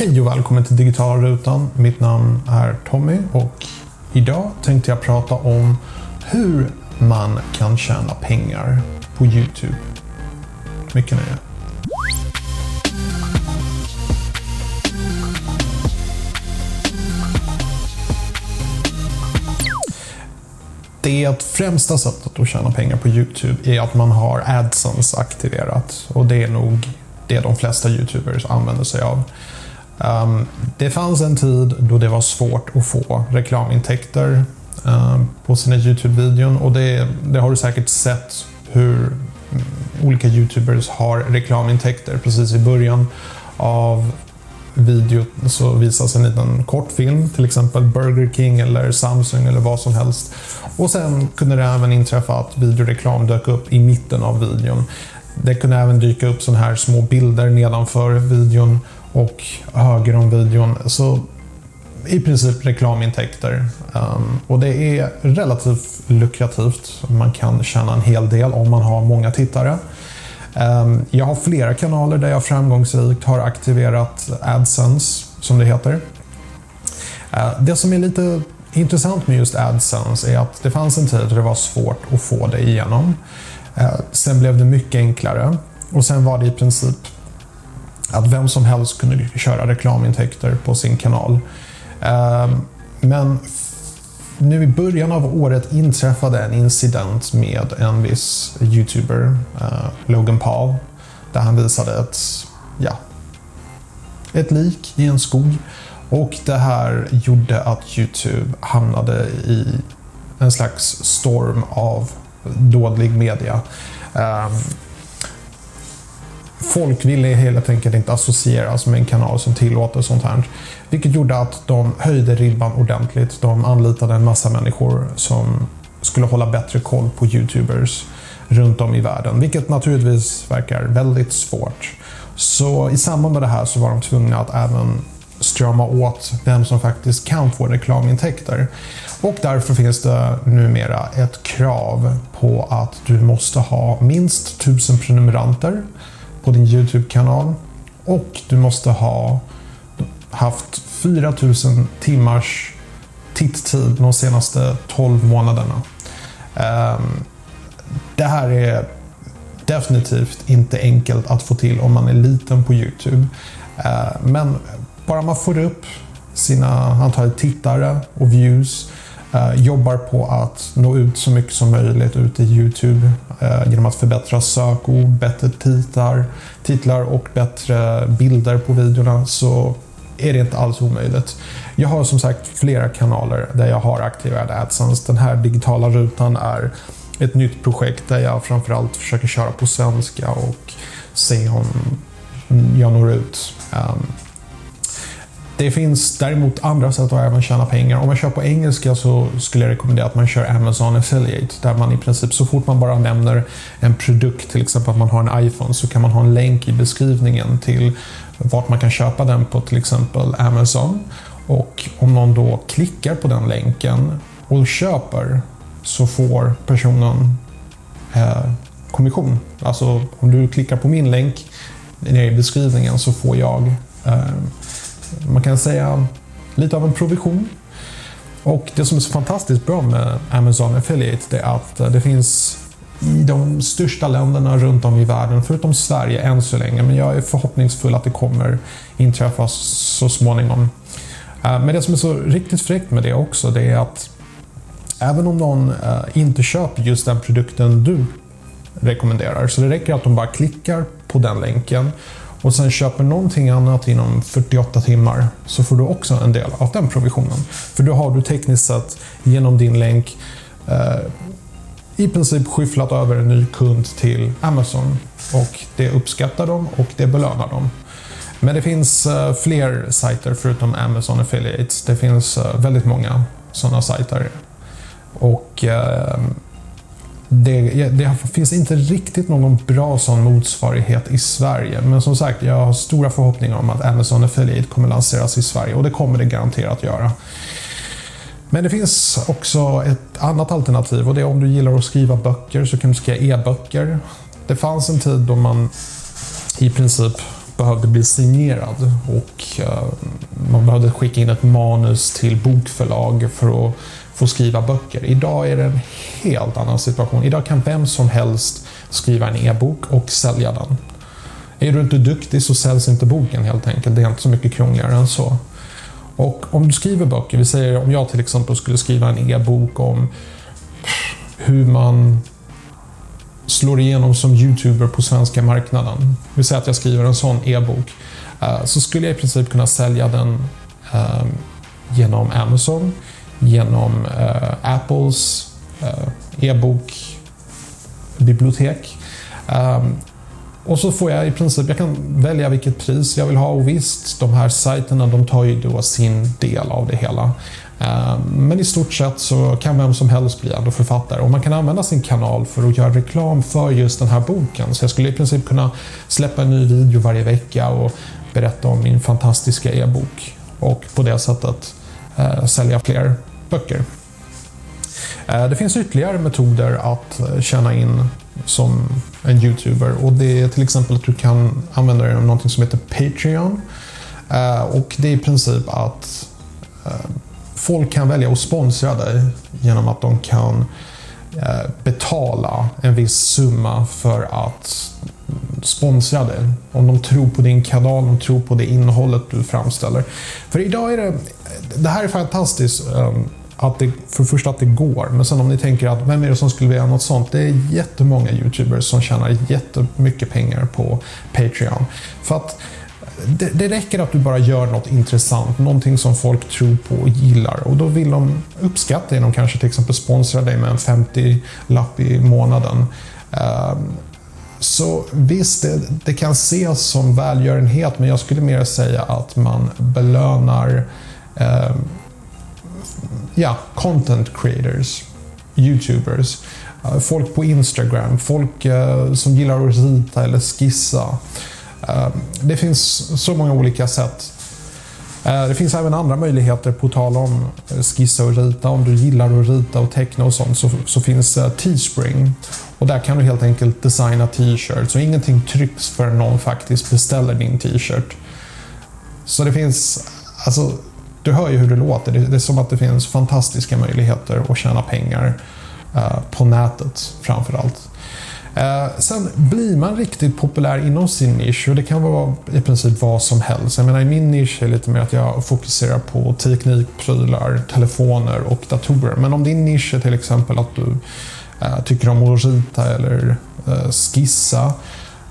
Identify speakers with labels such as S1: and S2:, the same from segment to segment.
S1: Hej och välkommen till Digitalrutan. Mitt namn är Tommy och idag tänkte jag prata om hur man kan tjäna pengar på Youtube. Mycket nöje. Det främsta sättet att tjäna pengar på Youtube är att man har AdSense aktiverat och det är nog det de flesta Youtubers använder sig av. Um, det fanns en tid då det var svårt att få reklamintäkter um, på sina Youtube-videon och det, det, har du säkert sett hur mm, olika Youtubers har reklamintäkter. Precis i början av videon så visas en liten kortfilm, till exempel Burger King eller Samsung eller vad som helst. Och sen kunde det även inträffa att videoreklam dök upp i mitten av videon. Det kunde även dyka upp sådana här små bilder nedanför videon och höger om videon. Så i princip reklamintäkter. Um, och det är relativt lukrativt. Man kan tjäna en hel del om man har många tittare. Um, jag har flera kanaler där jag framgångsrikt har aktiverat AdSense, som det heter. Uh, det som är lite intressant med just AdSense är att det fanns en tid då det var svårt att få det igenom. Uh, sen blev det mycket enklare och sen var det i princip att vem som helst kunde köra reklamintäkter på sin kanal. Ehm, men nu i början av året inträffade en incident med en viss YouTuber, eh, Logan Paul, där han visade ett, ja, ett lik i en skog. Och det här gjorde att YouTube hamnade i en slags storm av dålig media. Ehm, Folk ville helt enkelt inte associeras med en kanal som tillåter sånt här. Vilket gjorde att de höjde ribban ordentligt. De anlitade en massa människor som skulle hålla bättre koll på YouTubers runt om i världen. Vilket naturligtvis verkar väldigt svårt. Så i samband med det här så var de tvungna att även strama åt vem som faktiskt kan få reklamintäkter. Och därför finns det numera ett krav på att du måste ha minst 1000 prenumeranter på din YouTube-kanal och du måste ha haft 4000 timmars titttid de senaste 12 månaderna. Ehm, det här är definitivt inte enkelt att få till om man är liten på Youtube. Ehm, men bara man får upp sina antal tittare och views Eh, jobbar på att nå ut så mycket som möjligt ut i Youtube eh, genom att förbättra sökord, bättre titlar, titlar och bättre bilder på videorna så är det inte alls omöjligt. Jag har som sagt flera kanaler där jag har aktiverad AdSense. Den här digitala rutan är ett nytt projekt där jag framförallt försöker köra på svenska och se om jag når ut. Ehm, det finns däremot andra sätt att även tjäna pengar. Om man kör på engelska så skulle jag rekommendera att man kör Amazon Affiliate där man i princip så fort man bara nämner en produkt, till exempel att man har en iPhone, så kan man ha en länk i beskrivningen till vart man kan köpa den på till exempel Amazon. Och om någon då klickar på den länken och köper så får personen eh, kommission. Alltså om du klickar på min länk nere i beskrivningen så får jag eh, man kan säga lite av en provision. Och det som är så fantastiskt bra med Amazon Affiliate är att eh, det finns i de största länderna runt om i världen, förutom Sverige än så länge, men jag är förhoppningsfull att det kommer inträffa så småningom. Eh, men det som är så riktigt fräckt med det också, det är att även om någon eh, inte köper just den produkten du rekommenderar, så det räcker att de bara klickar på den länken och sen köper någonting annat inom 48 timmar så får du också en del av den provisionen. För då har du tekniskt sett genom din länk eh, i princip skyfflat över en ny kund till Amazon. Och det uppskattar dem och det belönar dem. Men det finns eh, fler sajter förutom Amazon Affiliates. Det finns eh, väldigt många sådana sajter. Och eh, det, det, finns inte riktigt någon bra sån motsvarighet i Sverige. Men som sagt, jag har stora förhoppningar om att Amazon Affiliate kommer lanseras i Sverige och det kommer det garanterat göra. Men det finns också ett annat alternativ och det är om du gillar att skriva böcker så kan du skriva e-böcker. Det fanns en tid då man i princip behövde bli signerad och eh, man behövde skicka in ett manus till bokförlag för att få skriva böcker. Idag är det en helt annan situation. Idag kan vem som helst skriva en e-bok och sälja den. Är du inte duktig så säljs inte boken helt enkelt. Det är inte så mycket krångligare än så. Och om du skriver böcker, vi säger om jag till exempel skulle skriva en e-bok om hur man slår igenom som YouTuber på svenska marknaden. Vi säger att jag skriver en sån e-bok. Eh, så skulle jag i princip kunna sälja den ehm, genom Amazon, genom eh, Apples eh, e-bokbibliotek. Ehm, och så får jag i princip, jag kan välja vilket pris jag vill ha och visst, de här sajterna de tar ju då sin del av det hela. Eh, men i stort sett så kan vem som helst bli ändå författare och man kan använda sin kanal för att göra reklam för just den här boken. Så jag skulle i princip kunna släppa en ny video varje vecka och berätta om min fantastiska e-bok och på det sättet eh, sälja fler böcker. Eh, det finns ytterligare metoder att eh, tjäna in som en YouTuber och det är till exempel att du kan använda dig av något som heter Patreon. Eh, och det är i princip att folk kan välja att sponsra dig genom att de kan betala en viss summa för att sponsra dig. Om de tror på din kanal, de tror på det innehållet du framställer. För idag är det, det här är fantastiskt. Ehm, att det, för det första att det går, men sen om ni tänker att vem är det som skulle vilja göra något sånt? Det är jättemånga YouTubers som tjänar jättemycket pengar på Patreon. För att det, det räcker att du bara gör något intressant, någonting som folk tror på och gillar och då vill de uppskatta det. De kanske till exempel sponsrar dig med en 50-lapp i månaden. Um, så visst, det, det, kan ses som välgörenhet men jag skulle mer säga att man belönar um, ja, content creators, YouTubers, eh, folk på Instagram, folk eh, som gillar att rita eller skissa. Eh, det finns så många olika sätt. Det finns även andra möjligheter på tal om skissa och rita. Om du gillar att rita och teckna och sånt så, så finns Teespring. Och där kan du helt enkelt designa t-shirts och ingenting trycks förrän någon faktiskt beställer din t-shirt. Så det finns, alltså, du hör ju hur det låter. Det är som att det finns fantastiska möjligheter att tjäna pengar eh, på nätet framförallt. Eh, sen blir man riktigt populär inom sin nisch och det kan vara i princip vad som helst. Jag menar, i min nisch är det lite mer att jag fokuserar på teknik, prylar, telefoner och datorer. Men om din nisch är till exempel att du eh, tycker om att rita eller eh, skissa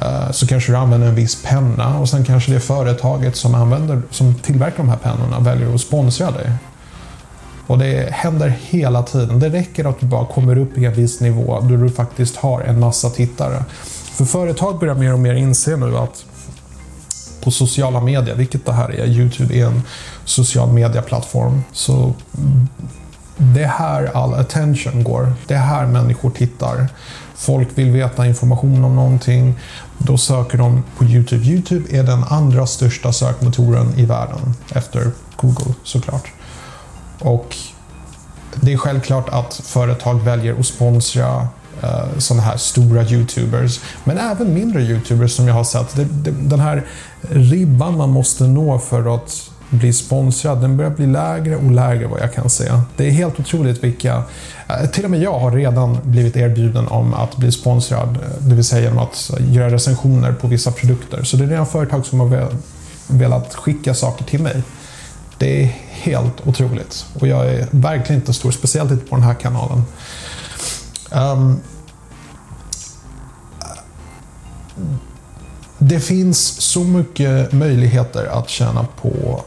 S1: Eh, så kanske du använder en viss penna och sen kanske det företaget som, använder, som tillverkar de här pennorna väljer att sponsra dig. Och det händer hela tiden. Det räcker att du bara kommer upp i en viss nivå då du faktiskt har en massa tittare. För företag börjar mer och mer inse nu att på sociala medier, vilket det här är, Youtube är en social media-plattform, så det är här all attention går. Det är här människor tittar. Folk vill veta information om någonting. Då söker de på Youtube. Youtube är den andra största sökmotoren i världen efter Google såklart. Och det är självklart att företag väljer att sponsra eh, uh, sådana här stora YouTubers. Men även mindre YouTubers som jag har sett. Det, det, den här ribban man måste nå för att bli sponsrad, den börjar bli lägre och lägre vad jag kan säga. Det är helt otroligt vilka... Eh, till och med jag har redan blivit erbjuden om att bli sponsrad, eh, det vill säga genom att eh, göra recensioner på vissa produkter. Så det är redan företag som har velat skicka saker till mig. Det är helt otroligt. Och jag är verkligen inte stor, speciellt inte på den här kanalen. Um, det finns så mycket möjligheter att tjäna på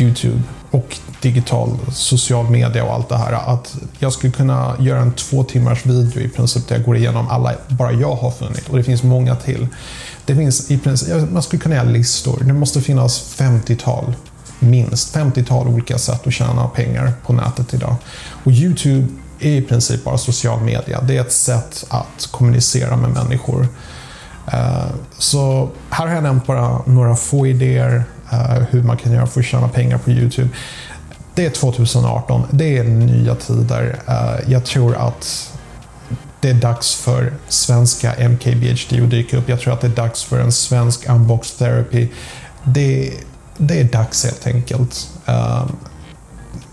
S1: Youtube och digital social media och allt det här. Att jag skulle kunna göra en två timmars video i princip där jag går igenom alla bara jag har funnit. Och det finns många till. Det finns i princip, man skulle kunna göra listor. Det måste finnas 50-tal minst 50-tal olika sätt att tjäna pengar på nätet idag. Och Youtube är i princip bara social media. Det är ett sätt att kommunicera med människor. Eh, så här har jag nämnt bara några få idéer Eh, hur man kan göra för att tjäna pengar på Youtube. Det är 2018, det är nya tider. Eh, jag tror att det är dags för svenska MKBHD att dyka upp. Jag tror att det är dags för en svensk unbox therapy. Det, det är dags helt enkelt. Eh,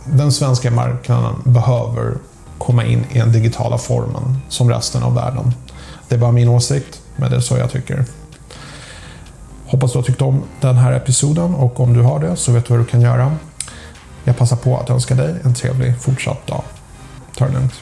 S1: den svenska marknaden behöver komma in i den digitala formen som resten av världen. Det är bara min åsikt, men det är så jag tycker. Hoppas du har tyckt om den här episoden och om du har det så vet du vad du kan göra. Jag passar på att önska dig en trevlig fortsatt dag. Ta det lugnt.